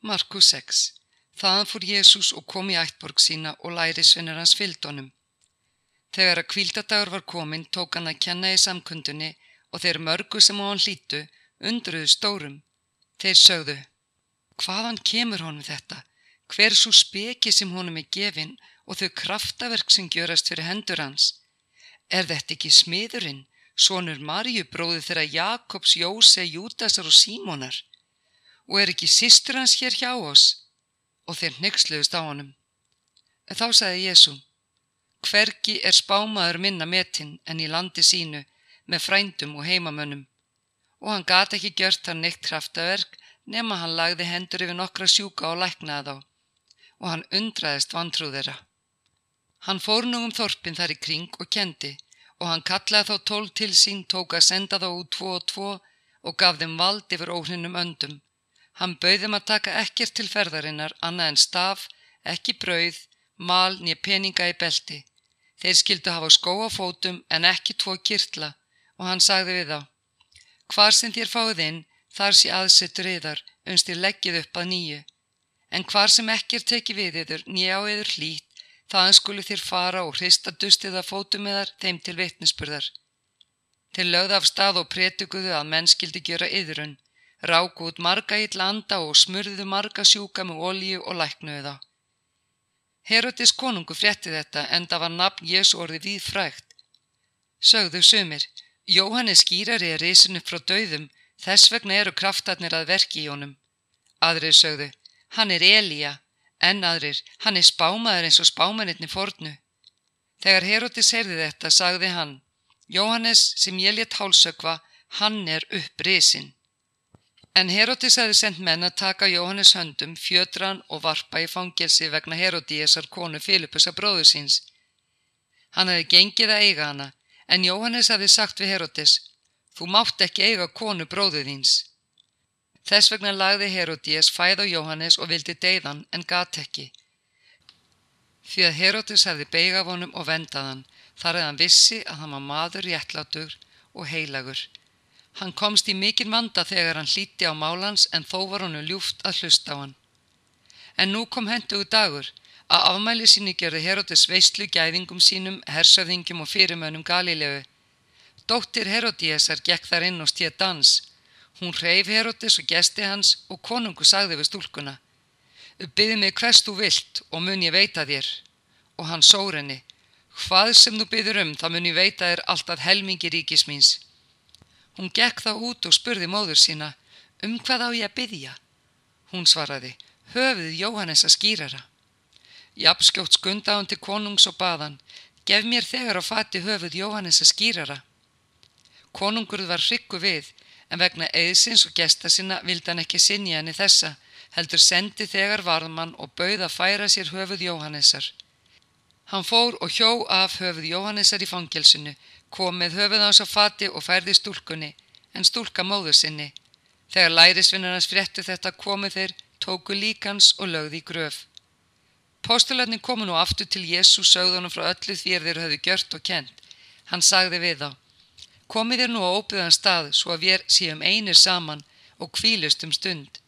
Markus 6. Þaðan fór Jésús og kom í ættborg sína og lærisvinnur hans fylgdónum. Þegar að kvíldadagur var komin tók hann að kenna í samkundunni og þeir mörgu sem á hann hlítu undruðu stórum. Þeir sögðu, hvaðan kemur honum þetta? Hver svo speki sem honum er gefin og þau kraftaverk sem gjörast fyrir hendur hans? Er þetta ekki smiðurinn, sonur Marju bróði þeirra Jakobs, Jóse, Júdasar og Símonar? Og er ekki sýstur hans hér hjá oss? Og þeir nexluðust á honum. Þá sagði Jésu, hverki er spámaður minna metinn en í landi sínu með frændum og heimamönnum. Og hann gata ekki gjört þar neitt kraftaverk nema hann lagði hendur yfir nokkra sjúka og læknaði þá. Og hann undraðist vantrú þeirra. Hann fór nú um þorpin þar í kring og kendi og hann kallaði þá tól til sín, tók að senda þá út tvo og tvo og gaf þeim vald yfir óhrinnum öndum. Hann bauðum að taka ekkert til ferðarinnar annað en staf, ekki brauð, mal nýja peninga í belti. Þeir skildu hafa skó á fótum en ekki tvo kirtla og hann sagði við þá. Hvar sem þér fáið inn, þar sé aðsettur yðar, unstir leggið upp að nýju. En hvar sem ekki er tekið við yður, nýja á yður hlít, þaðan skulu þér fara og hrista dustið að fótum yðar þeim til vitnisspurðar. Til lögð af stað og prétuguðu að menn skildi gjöra yðrun, ráku út marga í landa og smurðuðu marga sjúka með olju og læknuðu þá. Herotis konungu frétti þetta en það var nafn Jésu orði við frægt. Sögðu sumir, Jóhannes skýrari er risin upp frá dauðum, þess vegna eru kraftarnir að verki í honum. Aðrir sögðu, hann er Elíja, en aðrir, hann er spámaður eins og spámanitni fornu. Þegar Herotis heyrði þetta, sagði hann, Jóhannes sem ég létt hálsökva, hann er upp risin. En Herotis hefði sendt menn að taka Jóhannes höndum, fjötran og varpa í fangelsi vegna Herodíesar konu Filipusa bróður síns. Hann hefði gengið að eiga hana, en Jóhannes hefði sagt við Herotis, þú mátt ekki eiga konu bróður þíns. Þess vegna lagði Herodíes fæð á Jóhannes og vildi deyðan en gat ekki. Því að Herotis hefði beigað honum og vendaðan, þar hefði hann vissi að hann var maður réttlátur og heilagur. Hann komst í mikinn vanda þegar hann hlíti á málans en þó var hannu ljúft að hlusta á hann. En nú kom hendugu dagur að afmæli síni gerði Herodes veistlu gæðingum sínum, hersöðingum og fyrirmönum Galilegu. Dóttir Herodíesar gekk þar inn og stíða dans. Hún hreyf Herodes og gesti hans og konungu sagði við stúlkuna. Byði mig hvers þú vilt og mun ég veita þér. Og hann sór henni. Hvað sem þú byður um það mun ég veita þér alltaf helmingi ríkis míns. Hún gekk þá út og spurði móður sína, um hvað á ég að byggja? Hún svaraði, höfuð Jóhannes að skýrara. Japskjótt skunda hún til konungs og baðan, gef mér þegar á fati höfuð Jóhannes að skýrara. Konungurð var hryggu við, en vegna eðsins og gesta sinna vildi hann ekki sinja henni þessa, heldur sendi þegar varðmann og bauð að færa sér höfuð Jóhannessar. Hann fór og hjó af höfuð Jóhannessar í fangelsinu, kom með höfuð hans á fati og færði stúlkunni, en stúlka móður sinni. Þegar lærisvinnarnas fréttu þetta komu þeir, tóku líkans og lögði í gröf. Postularni komu nú aftur til Jésu sögðunum frá öllu því er þeir höfðu gjört og kent. Hann sagði við þá, komið þér nú á óbyðan stað svo að við séum einir saman og kvílust um stund.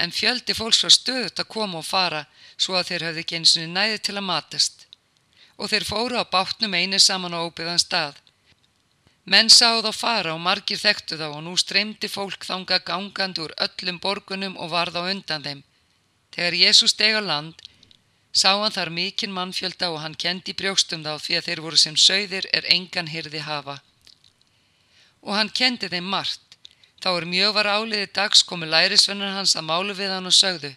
En fjöldi fólks var stöðut að koma og fara svo að þeir höfðu ekki eins og næði til að matast. Og þeir fóru á bátnum einir saman á óbyðan stað Menn sáð á fara og margir þekktu þá og nú streymdi fólk þanga gangandi úr öllum borgunum og varð á undan þeim. Þegar Jésús steg á land, sá hann þar mikinn mannfjölda og hann kendi brjókstum þá því að þeir voru sem sögðir er engan hyrði hafa. Og hann kendi þeim margt. Þá er mjög var áliði dags komu lærisvennar hans að málu við hann og sögðu.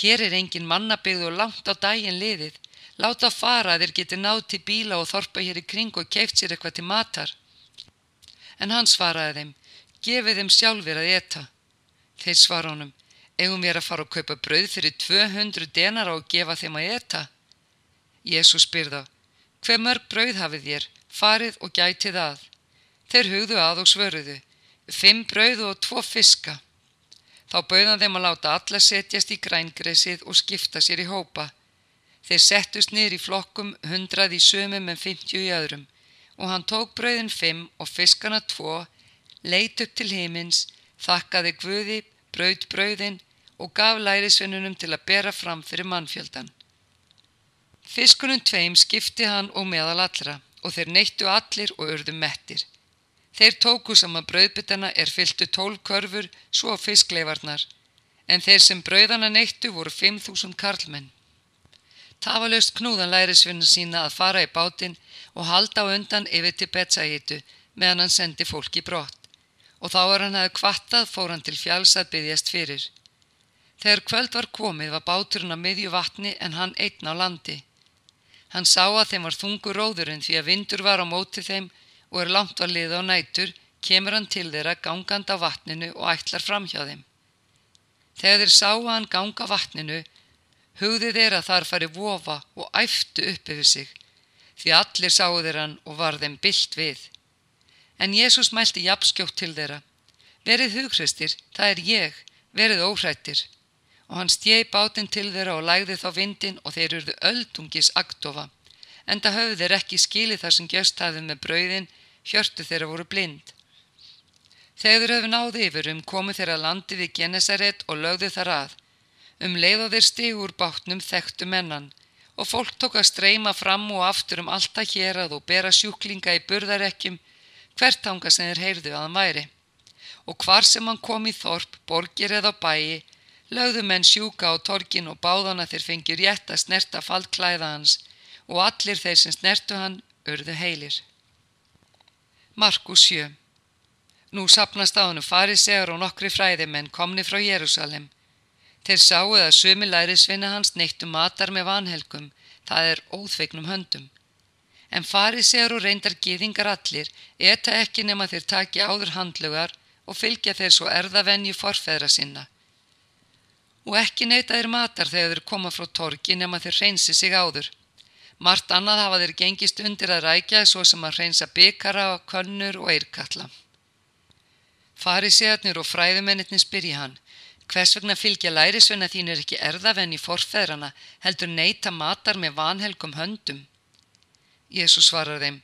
Hér er engin mannabigð og langt á daginn liðið. Láta fara að þeir geti nátt til bíla og þorpa hér í kring og keift sér eitthvað til matar en hann svaraði þeim, gefið þeim sjálfur að etta. Þeir svara honum, eigum við að fara að kaupa brauð fyrir 200 denara og gefa þeim að etta? Jésús spyrða, hver mörg brauð hafið þér, farið og gætið að? Þeir hugðu að og svöruðu, fimm brauð og tvo fiska. Þá bauðan þeim að láta alla setjast í grængresið og skipta sér í hópa. Þeir settust niður í flokkum, hundrað í sömum en 50 í öðrum og hann tók brauðin fimm og fiskana tvo, leit upp til himins, þakkaði guði, braut brauðin og gaf lærisvinnunum til að bera fram fyrir mannfjöldan. Fiskunum tveim skipti hann og meðal allra og þeir neittu allir og urðu mettir. Þeir tóku saman brauðbytana er fyltu tól körfur svo fiskleifarnar, en þeir sem brauðana neittu voru 5.000 karlmenn. Tafalaust knúðan lærisvinna sína að fara í bátinn og halda á undan yfir til Betsaítu meðan hann sendi fólki brott og þá er hann hefði kvattað fór hann til fjáls að byggjast fyrir. Þegar kvöld var komið var báturinn á miðju vatni en hann einn á landi. Hann sá að þeim var þungur róðurinn því að vindur var á móti þeim og er langt var lið á nætur, kemur hann til þeirra gangand á vatninu og ætlar fram hjá þeim. Þegar þeir sá að hann ganga vatninu, hugði þeir að þar fari vofa og æftu upp yfir sig, því allir sáu þeir hann og var þeim byllt við. En Jésús mælti jafnskjótt til þeirra. Verið hugreistir, það er ég, verið óhrættir. Og hann stjei bátinn til þeirra og lægði þá vindin og þeir eruðu öldungis agdofa. Enda höfðu þeir ekki skilið þar sem gjöst hafið með brauðin, hjörtu þeirra voru blind. Þegar þeir höfðu náði yfir um komu þeirra landi við Genesaret og lögðu þar að. Um leið og þeir stigur bátnum þekktu mennan og fólk tók að streyma fram og aftur um alltaf hér að og bera sjúklinga í burðarekkjum hvert ánga sem þeir heyrðu að hann væri. Og hvar sem hann kom í þorp, borgir eða bæi, lögðu menn sjúka á torgin og báðana þeir fengjur rétt að snerta fallklæða hans og allir þeir sem snertu hann urðu heilir. Markus 7 Nú sapnast á hannu farisegar og nokkri fræðimenn komni frá Jérúsalem. Þeir sáu að sömi lærisvinna hans neittu matar með vanhelgum, það er óþveiknum höndum. En farisegar og reyndar gýðingar allir eta ekki nema þeir taki áður handlugar og fylgja þeir svo erðavenju forfeðra sinna. Og ekki neita þeir matar þegar þeir koma frá torki nema þeir reynsi sig áður. Mart annað hafa þeir gengist undir að rækja svo sem að reynsa bykara, könnur og eirkalla. Farisegarnir og fræðumennitni spyrja hann, hvers vegna fylgja lærisveina þínir ekki erðavenni forfeðrana heldur neita matar með vanhelgum höndum? Jésu svarar þeim,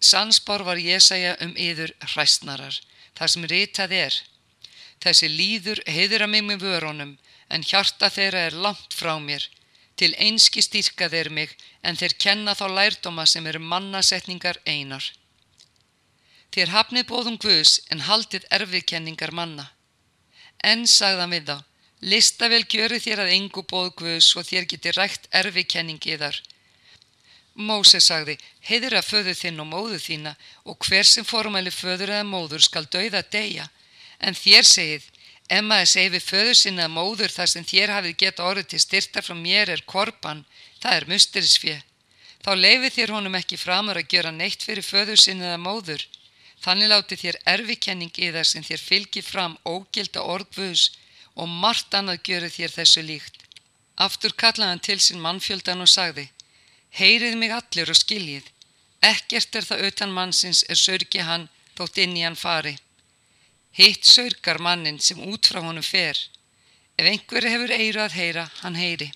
Sansbár var Jésaja um yður hræstnarar, þar sem ritað er. Þessi líður heiður að mig með vörunum, en hjarta þeirra er langt frá mér. Til einski styrka þeir mig, en þeir kenna þá lærdoma sem eru mannasetningar einar. Þér hafnið bóðum Guðs, en haldið erfiðkenningar manna. En sagðan við þá, lista vel gjöru þér að engu bóð Guðs og þér geti rægt erfiðkenningiðar. Móse sagði, heiðra föðu þinn og móðu þína og hver sem formæli föður eða móður skal dauða deyja. En þér segið, ef maður segi við föður sinna eða móður þar sem þér hafið gett orðið til styrta frá mér er korban, það er musterisfið. Þá leifið þér honum ekki framar að gera neitt fyrir föður sinna eða móður. Þannig láti þér erfikenning í þar sem þér fylgi fram ógilda orðvöðs og margt annað göru þér þessu líkt. Aftur kallaði hann til sín mannfjöldan og sagði, Heyrið mig allir og skiljið, ekkert er það utan mannsins er sörgi hann þótt inn í hann fari. Hitt sörgar mannin sem út frá honum fer, ef einhverju hefur eiru að heyra, hann heyri.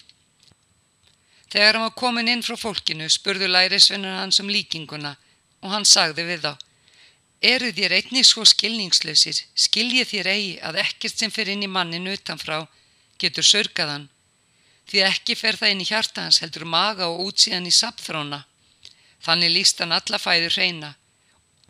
Þegar hann var komin inn frá fólkinu spurðu lærisvinnur hans um líkinguna og hann sagði við þá, eru þér einnig svo skilningslausir, skiljið þér eigi að ekkert sem fer inn í mannin utanfrá getur sörgaðan því ekki fer það inn í hjarta hans heldur maga og útsíðan í sapþróna. Þannig líst hann alla fæðu hreina.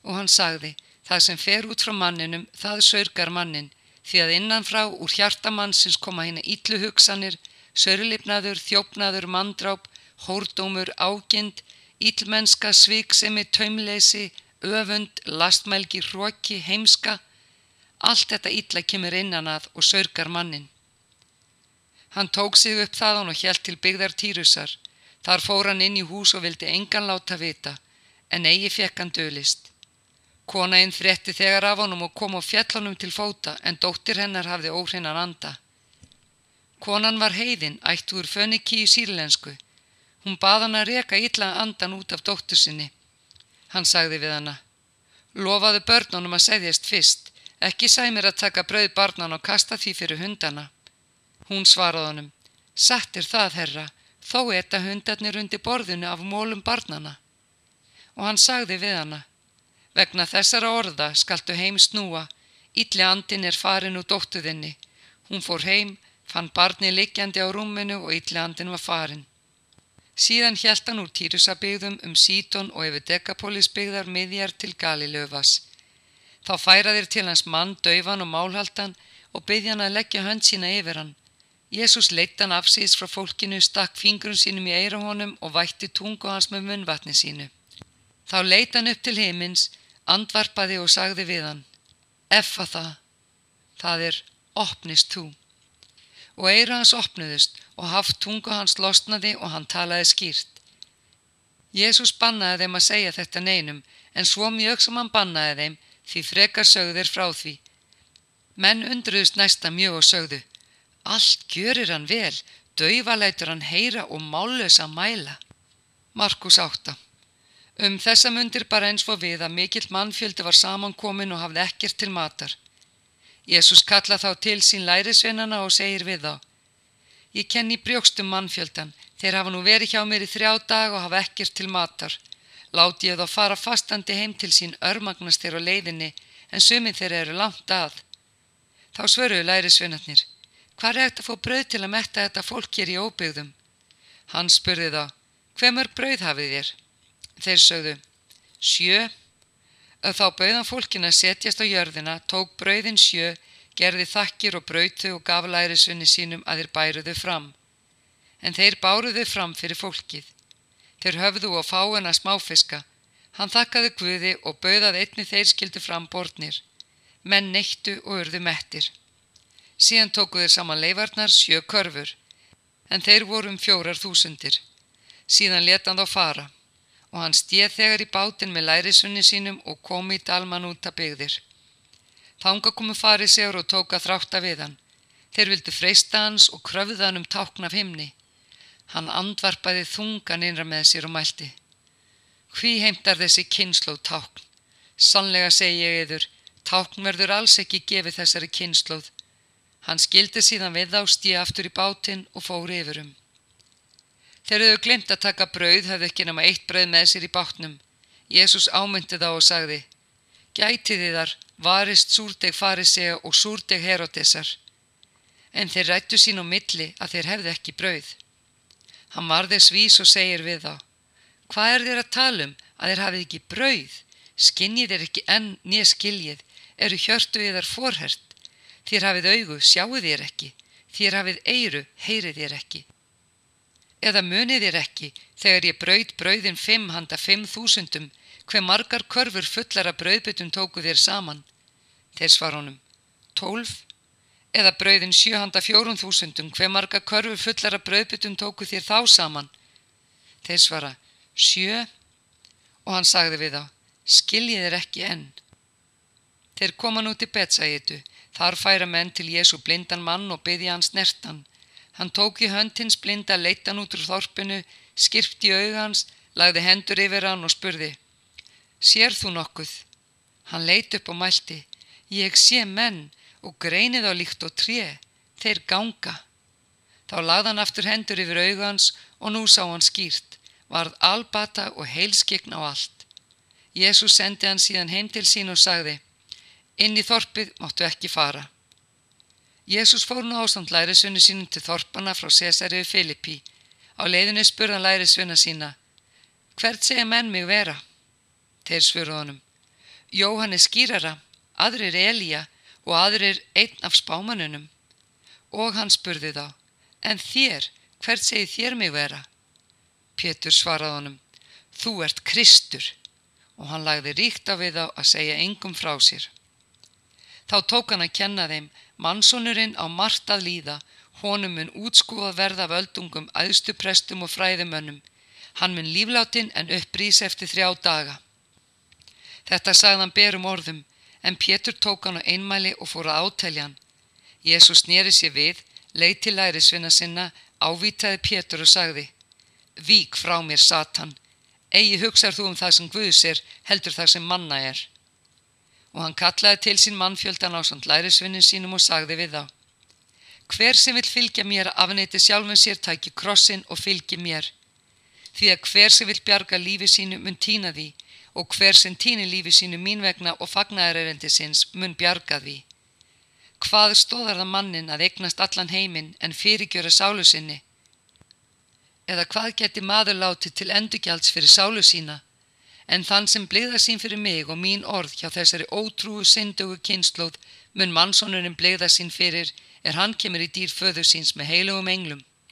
Og hann sagði, það sem fer út frá manninum, það sörgar mannin, því að innanfrá úr hjartamannsins koma hérna ítlu hugsanir, sörlipnaður, þjófnaður, mandráp, hórdómur, ágind, ítlmennska, sviksemi, taumleysi, öfund, lastmælgi, hróki, heimska, allt þetta ítla kemur innan að og sörgar mannin. Hann tók sig upp þaðan og hjælt til byggðar Týrusar. Þar fór hann inn í hús og vildi engan láta vita, en eigi fekk hann dölist. Konainn þretti þegar af honum og kom á fjallunum til fóta, en dóttir hennar hafði óhrinnan anda. Konan var heiðin, ættu úr föniki í sírlensku. Hún bað hann að reka illa andan út af dóttur sinni. Hann sagði við hana, lofaðu börnunum að segðjast fyrst, ekki sæmir að taka brauð barnan og kasta því fyrir hundana. Hún svaraði honum, satt er það, herra, þó etta hundarnir undir borðinu af mólum barnana. Og hann sagði við hana, vegna þessara orða skaltu heim snúa, ítli andin er farin úr dóttuðinni. Hún fór heim, fann barnið liggjandi á rúminu og yllihandin var farin. Síðan hjælt hann úr Týrusabygðum um Sítón og yfir Dekapolisbygðar miðjar til Galilöfas. Þá færaðir til hans mann, dauvan og málhaldan og byggði hann að leggja hönd sína yfir hann. Jésús leitt hann afsýðis frá fólkinu, stakk fingrum sínum í eira honum og vætti tungu hans með munvatni sínu. Þá leitt hann upp til heimins, andvarpaði og sagði við hann, Effa það, það er, opnist þú. Og eira hans opnuðust og haft tungu hans losnaði og hann talaði skýrt. Jésús bannaði þeim að segja þetta neinum, en svo mjög sem hann bannaði þeim, því frekar sögðu þeir frá því. Menn undruðust næsta mjög og sögðu, allt gjörir hann vel, dauvalætur hann heyra og mállösa mæla. Markus 8 Um þessa mundir bara eins fór við að mikill mannfjöldi var samankomin og hafði ekkert til matar. Jésús kalla þá til sín lærisveinana og segir við þá, Ég kenni brjókstum mannfjöldan, þeir hafa nú verið hjá mér í þrjá dag og hafa ekkert til matar. Láti ég þá fara fastandi heim til sín örmagnast þeir á leiðinni en sumið þeir eru langt að. Þá svöruðu lærisveinarnir, hvað er þetta að fá brauð til að metta þetta fólk hér í óbyggðum? Hann spurði þá, hver mörg brauð hafið þér? Þeir sögðu, sjö. Þá bauðan fólkin að setjast á jörðina, tók brauðin sjö, gerði þakkir og brautu og gaf lærisvinni sínum að þeir bæruðu fram. En þeir báruðu fram fyrir fólkið. Þeir höfðu og fáina smáfiska. Hann þakkaði guði og bauðað einni þeir skildu fram bortnir. Menn neittu og urðu mettir. Síðan tóku þeir saman leifarnar sjö körfur, en þeir voru um fjórar þúsundir. Síðan leta hann þá fara og hann stéð þegar í bátinn með lærisunni sínum og kom í dalman út að byggðir. Þánga komu farið segur og tóka þrátta við hann. Þeir vildu freista hans og kröfða hann um tákn af himni. Hann andvarpaði þungan innra með sér og mælti. Hví heimtar þessi kynnslóð tákn? Sannlega segi ég yður, tákn verður alls ekki gefið þessari kynnslóð. Hann skildi síðan við á stíð aftur í bátinn og fór yfirum. Þeir hefðu glimt að taka brauð, hefðu ekki nema eitt brauð með sér í bátnum. Jésús ámyndi þá og sagði, Gætiði þar, varist súrdeg farisega og súrdeg herodesar. En þeir rættu sín á milli að þeir hefðu ekki brauð. Hann varði svís og segir við þá, Hvað er þeir að tala um að þeir hafið ekki brauð? Skinnið er ekki enn nýja skiljið, eru hjörtu við þar forhert. Þér hafið augu, sjáu þér ekki, þér hafið eiru, heyrið þér ekki. Eða munið þér ekki, þegar ég braud brauðin fimm handa fimm þúsundum, hver margar körfur fullara brauðbyttum tóku þér saman? Þeir svar honum, tólf. Eða brauðin sjö handa fjórun þúsundum, hver margar körfur fullara brauðbyttum tóku þér þá saman? Þeir svara, sjö. Og hann sagði við þá, skiljið þér ekki enn. Þeir koma nú til Betsæitu, þar færa menn til Jésu blindan mann og byggja hans nertan. Hann tók í höndins blinda leittan út úr þorpinu, skirpt í augans, lagði hendur yfir hann og spurði Sér þú nokkuð? Hann leit upp og mælti Ég sé menn og greinið á líkt og tré, þeir ganga. Þá lagði hann aftur hendur yfir augans og nú sá hann skýrt, varð albata og heilskign á allt. Jésús sendi hann síðan heim til sín og sagði Inn í þorpið máttu ekki fara. Jésús fór nú ástand lærisvinni sínum til þorpana frá Cesariðu Filippi. Á leiðinu spurðan lærisvinna sína, hvert segja menn mig vera? Þeir svöruð honum, Jóhannes skýrara, aðrir Elíja og aðrir einn af spámanunum. Og hann spurði þá, en þér, hvert segi þér mig vera? Pétur svaraði honum, þú ert Kristur og hann lagði ríkt á við þá að segja engum frá sér. Þá tók hann að kenna þeim, mannsónurinn á margt að líða, honum mun útskúfa verða völdungum, æðstu prestum og fræðimönnum. Hann mun lífláttinn en upprýs eftir þrjá daga. Þetta sagðan berum orðum, en Pétur tók hann á einmæli og fór að átælja hann. Jésús nýri sér við, leið til lærisvinna sinna, ávitaði Pétur og sagði, Vík frá mér, Satan, eigi hugsar þú um það sem Guðs er, heldur það sem manna er. Og hann kallaði til sín mannfjöldan á samt lærisvinnin sínum og sagði við þá Hver sem vil fylgja mér afneiti sjálfum sér tæki krossin og fylgi mér. Því að hver sem vil bjarga lífi sínu mun týna því og hver sem týni lífi sínu mín vegna og fagnaðarerendi sinns mun bjarga því hvað stóðar það mannin að eignast allan heiminn en fyrirgjöra sálu sinni? Eða hvað geti maður látið til endugjalds fyrir sálu sína? En þann sem bleiða sín fyrir mig og mín orð hjá þessari ótrúu syndugu kynnslóð mun mannsónurinn bleiða sín fyrir er hann kemur í dýr föður síns með heilugum englum.